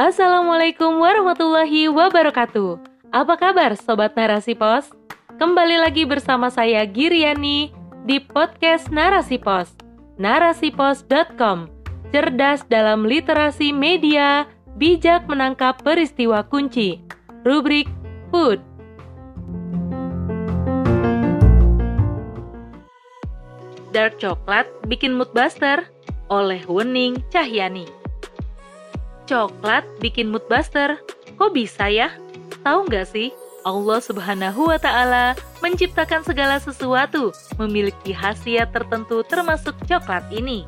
Assalamualaikum warahmatullahi wabarakatuh. Apa kabar Sobat Narasi Pos? Kembali lagi bersama saya Giriani di podcast Narasi Pos. Narasipos.com Cerdas dalam literasi media, bijak menangkap peristiwa kunci. Rubrik Food. Dark Coklat bikin mood buster oleh Wening Cahyani. Coklat bikin mood buster, kok bisa ya? Tahu nggak sih, Allah Subhanahu wa Ta'ala menciptakan segala sesuatu memiliki khasiat tertentu, termasuk coklat ini.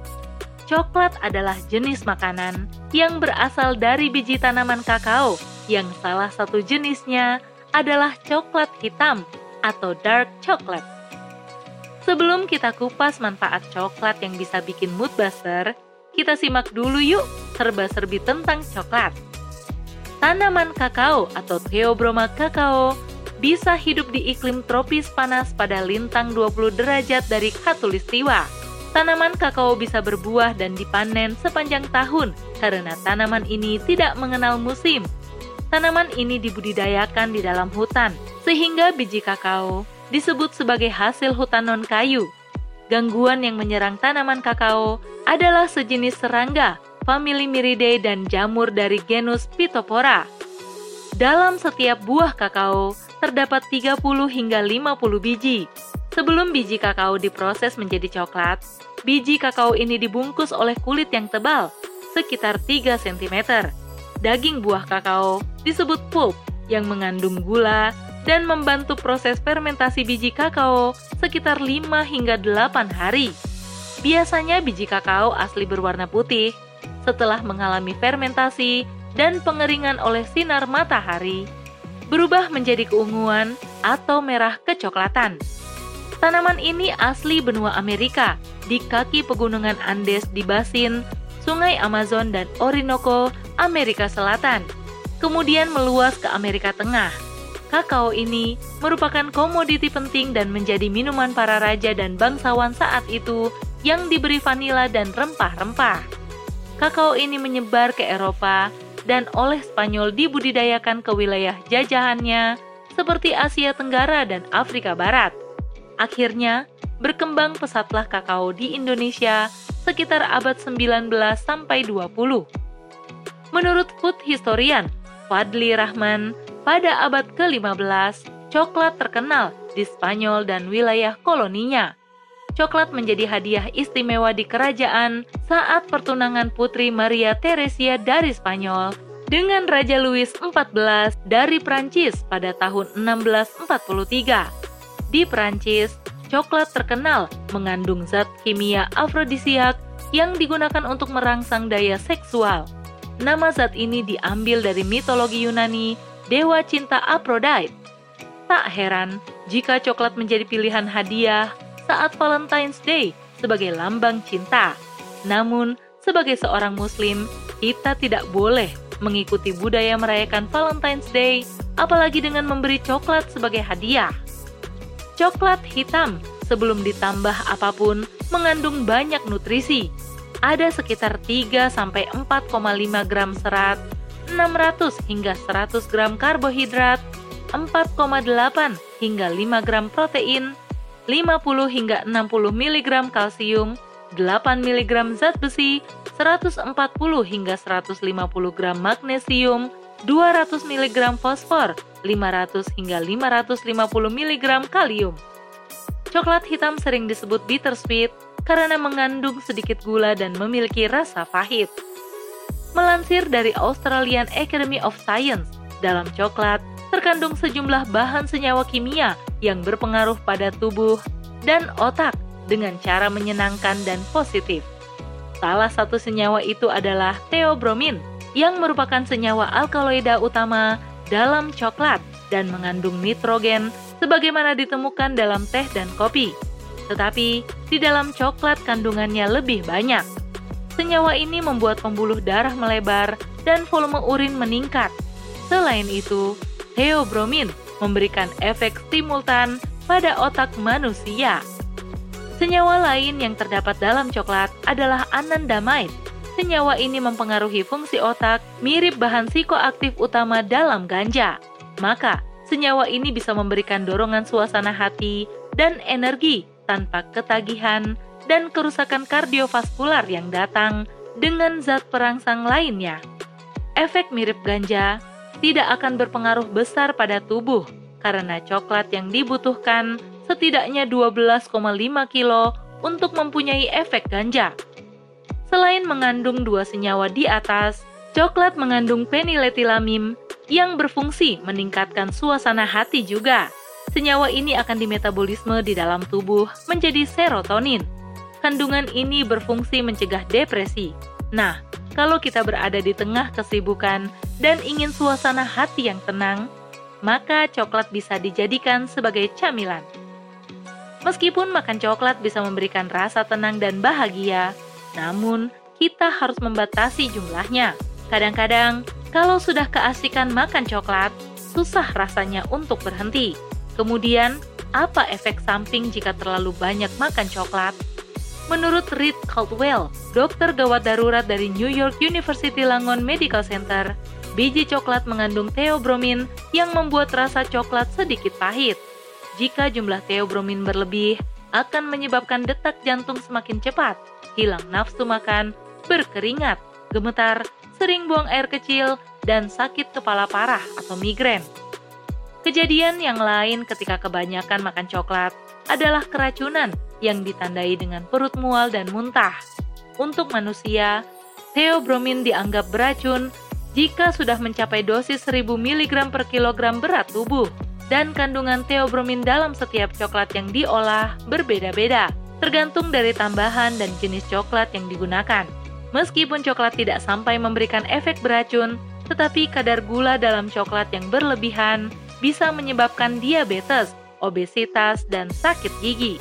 Coklat adalah jenis makanan yang berasal dari biji tanaman kakao, yang salah satu jenisnya adalah coklat hitam atau dark chocolate. Sebelum kita kupas manfaat coklat yang bisa bikin mood buster, kita simak dulu yuk serba-serbi tentang coklat. Tanaman kakao atau Theobroma kakao bisa hidup di iklim tropis panas pada lintang 20 derajat dari khatulistiwa. Tanaman kakao bisa berbuah dan dipanen sepanjang tahun karena tanaman ini tidak mengenal musim. Tanaman ini dibudidayakan di dalam hutan, sehingga biji kakao disebut sebagai hasil hutan non-kayu. Gangguan yang menyerang tanaman kakao adalah sejenis serangga, famili Miridae dan jamur dari genus Phytophthora. Dalam setiap buah kakao, terdapat 30 hingga 50 biji. Sebelum biji kakao diproses menjadi coklat, biji kakao ini dibungkus oleh kulit yang tebal, sekitar 3 cm. Daging buah kakao disebut pulp yang mengandung gula, dan membantu proses fermentasi biji kakao sekitar 5 hingga 8 hari. Biasanya biji kakao asli berwarna putih setelah mengalami fermentasi dan pengeringan oleh sinar matahari, berubah menjadi keunguan atau merah kecoklatan. Tanaman ini asli benua Amerika, di kaki pegunungan Andes di basin, Sungai Amazon dan Orinoco, Amerika Selatan. Kemudian meluas ke Amerika Tengah, kakao ini merupakan komoditi penting dan menjadi minuman para raja dan bangsawan saat itu yang diberi vanila dan rempah-rempah. Kakao ini menyebar ke Eropa dan oleh Spanyol dibudidayakan ke wilayah jajahannya seperti Asia Tenggara dan Afrika Barat. Akhirnya, berkembang pesatlah kakao di Indonesia sekitar abad 19 sampai 20. Menurut food historian Fadli Rahman, pada abad ke-15, coklat terkenal di Spanyol dan wilayah koloninya. Coklat menjadi hadiah istimewa di kerajaan saat pertunangan Putri Maria Teresia dari Spanyol dengan Raja Louis XIV dari Prancis pada tahun 1643. Di Prancis, coklat terkenal mengandung zat kimia afrodisiak yang digunakan untuk merangsang daya seksual. Nama zat ini diambil dari mitologi Yunani dewa cinta Aphrodite. Tak heran jika coklat menjadi pilihan hadiah saat Valentine's Day sebagai lambang cinta. Namun, sebagai seorang muslim, kita tidak boleh mengikuti budaya merayakan Valentine's Day, apalagi dengan memberi coklat sebagai hadiah. Coklat hitam sebelum ditambah apa pun mengandung banyak nutrisi. Ada sekitar 3 4,5 gram serat, 600 hingga 100 gram karbohidrat, 4,8 hingga 5 gram protein, 50 hingga 60 mg kalsium, 8 mg zat besi, 140 hingga 150 gram magnesium, 200 mg fosfor, 500 hingga 550 mg kalium. Coklat hitam sering disebut bittersweet karena mengandung sedikit gula dan memiliki rasa pahit. Melansir dari Australian Academy of Science, dalam coklat terkandung sejumlah bahan senyawa kimia yang berpengaruh pada tubuh dan otak dengan cara menyenangkan dan positif. Salah satu senyawa itu adalah theobromin, yang merupakan senyawa alkaloida utama dalam coklat dan mengandung nitrogen sebagaimana ditemukan dalam teh dan kopi. Tetapi di dalam coklat kandungannya lebih banyak. Senyawa ini membuat pembuluh darah melebar dan volume urin meningkat. Selain itu, theobromin memberikan efek stimultan pada otak manusia. Senyawa lain yang terdapat dalam coklat adalah anandamide senyawa ini mempengaruhi fungsi otak mirip bahan psikoaktif utama dalam ganja. Maka, senyawa ini bisa memberikan dorongan suasana hati dan energi tanpa ketagihan dan kerusakan kardiovaskular yang datang dengan zat perangsang lainnya. Efek mirip ganja tidak akan berpengaruh besar pada tubuh karena coklat yang dibutuhkan setidaknya 12,5 kilo untuk mempunyai efek ganja. Selain mengandung dua senyawa di atas, coklat mengandung peniletilamim yang berfungsi meningkatkan suasana hati juga. Senyawa ini akan dimetabolisme di dalam tubuh menjadi serotonin. Kandungan ini berfungsi mencegah depresi. Nah, kalau kita berada di tengah kesibukan dan ingin suasana hati yang tenang, maka coklat bisa dijadikan sebagai camilan. Meskipun makan coklat bisa memberikan rasa tenang dan bahagia, namun, kita harus membatasi jumlahnya. Kadang-kadang, kalau sudah keasikan makan coklat, susah rasanya untuk berhenti. Kemudian, apa efek samping jika terlalu banyak makan coklat? Menurut Reed Caldwell, dokter gawat darurat dari New York University Langon Medical Center, biji coklat mengandung theobromin yang membuat rasa coklat sedikit pahit. Jika jumlah theobromin berlebih, akan menyebabkan detak jantung semakin cepat hilang nafsu makan, berkeringat, gemetar, sering buang air kecil, dan sakit kepala parah atau migrain. Kejadian yang lain ketika kebanyakan makan coklat adalah keracunan yang ditandai dengan perut mual dan muntah. Untuk manusia, theobromin dianggap beracun jika sudah mencapai dosis 1000 mg per kilogram berat tubuh dan kandungan theobromin dalam setiap coklat yang diolah berbeda-beda tergantung dari tambahan dan jenis coklat yang digunakan. Meskipun coklat tidak sampai memberikan efek beracun, tetapi kadar gula dalam coklat yang berlebihan bisa menyebabkan diabetes, obesitas, dan sakit gigi.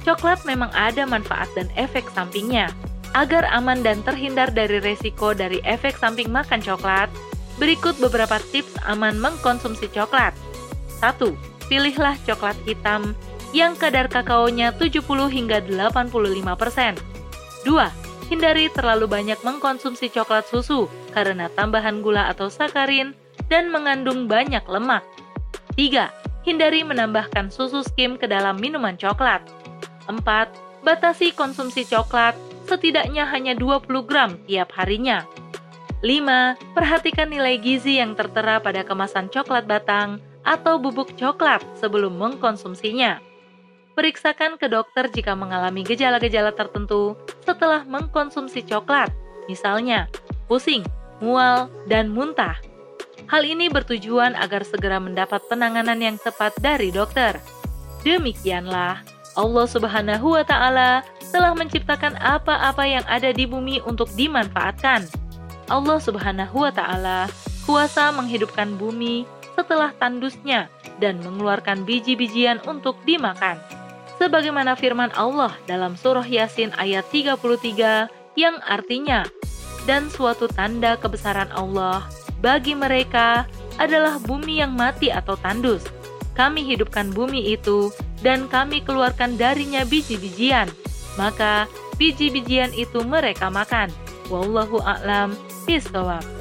Coklat memang ada manfaat dan efek sampingnya. Agar aman dan terhindar dari resiko dari efek samping makan coklat, berikut beberapa tips aman mengkonsumsi coklat. 1. Pilihlah coklat hitam yang kadar kakaonya 70 hingga 85 persen. 2. Hindari terlalu banyak mengkonsumsi coklat susu karena tambahan gula atau sakarin dan mengandung banyak lemak. 3. Hindari menambahkan susu skim ke dalam minuman coklat. 4. Batasi konsumsi coklat setidaknya hanya 20 gram tiap harinya. 5. Perhatikan nilai gizi yang tertera pada kemasan coklat batang atau bubuk coklat sebelum mengkonsumsinya. Periksakan ke dokter jika mengalami gejala-gejala tertentu setelah mengkonsumsi coklat, misalnya pusing, mual, dan muntah. Hal ini bertujuan agar segera mendapat penanganan yang tepat dari dokter. Demikianlah, Allah Subhanahu wa Ta'ala telah menciptakan apa-apa yang ada di bumi untuk dimanfaatkan. Allah Subhanahu wa Ta'ala kuasa menghidupkan bumi setelah tandusnya dan mengeluarkan biji-bijian untuk dimakan sebagaimana firman Allah dalam surah Yasin ayat 33 yang artinya dan suatu tanda kebesaran Allah bagi mereka adalah bumi yang mati atau tandus. Kami hidupkan bumi itu dan kami keluarkan darinya biji-bijian. Maka biji-bijian itu mereka makan. Wallahu a'lam bishawab.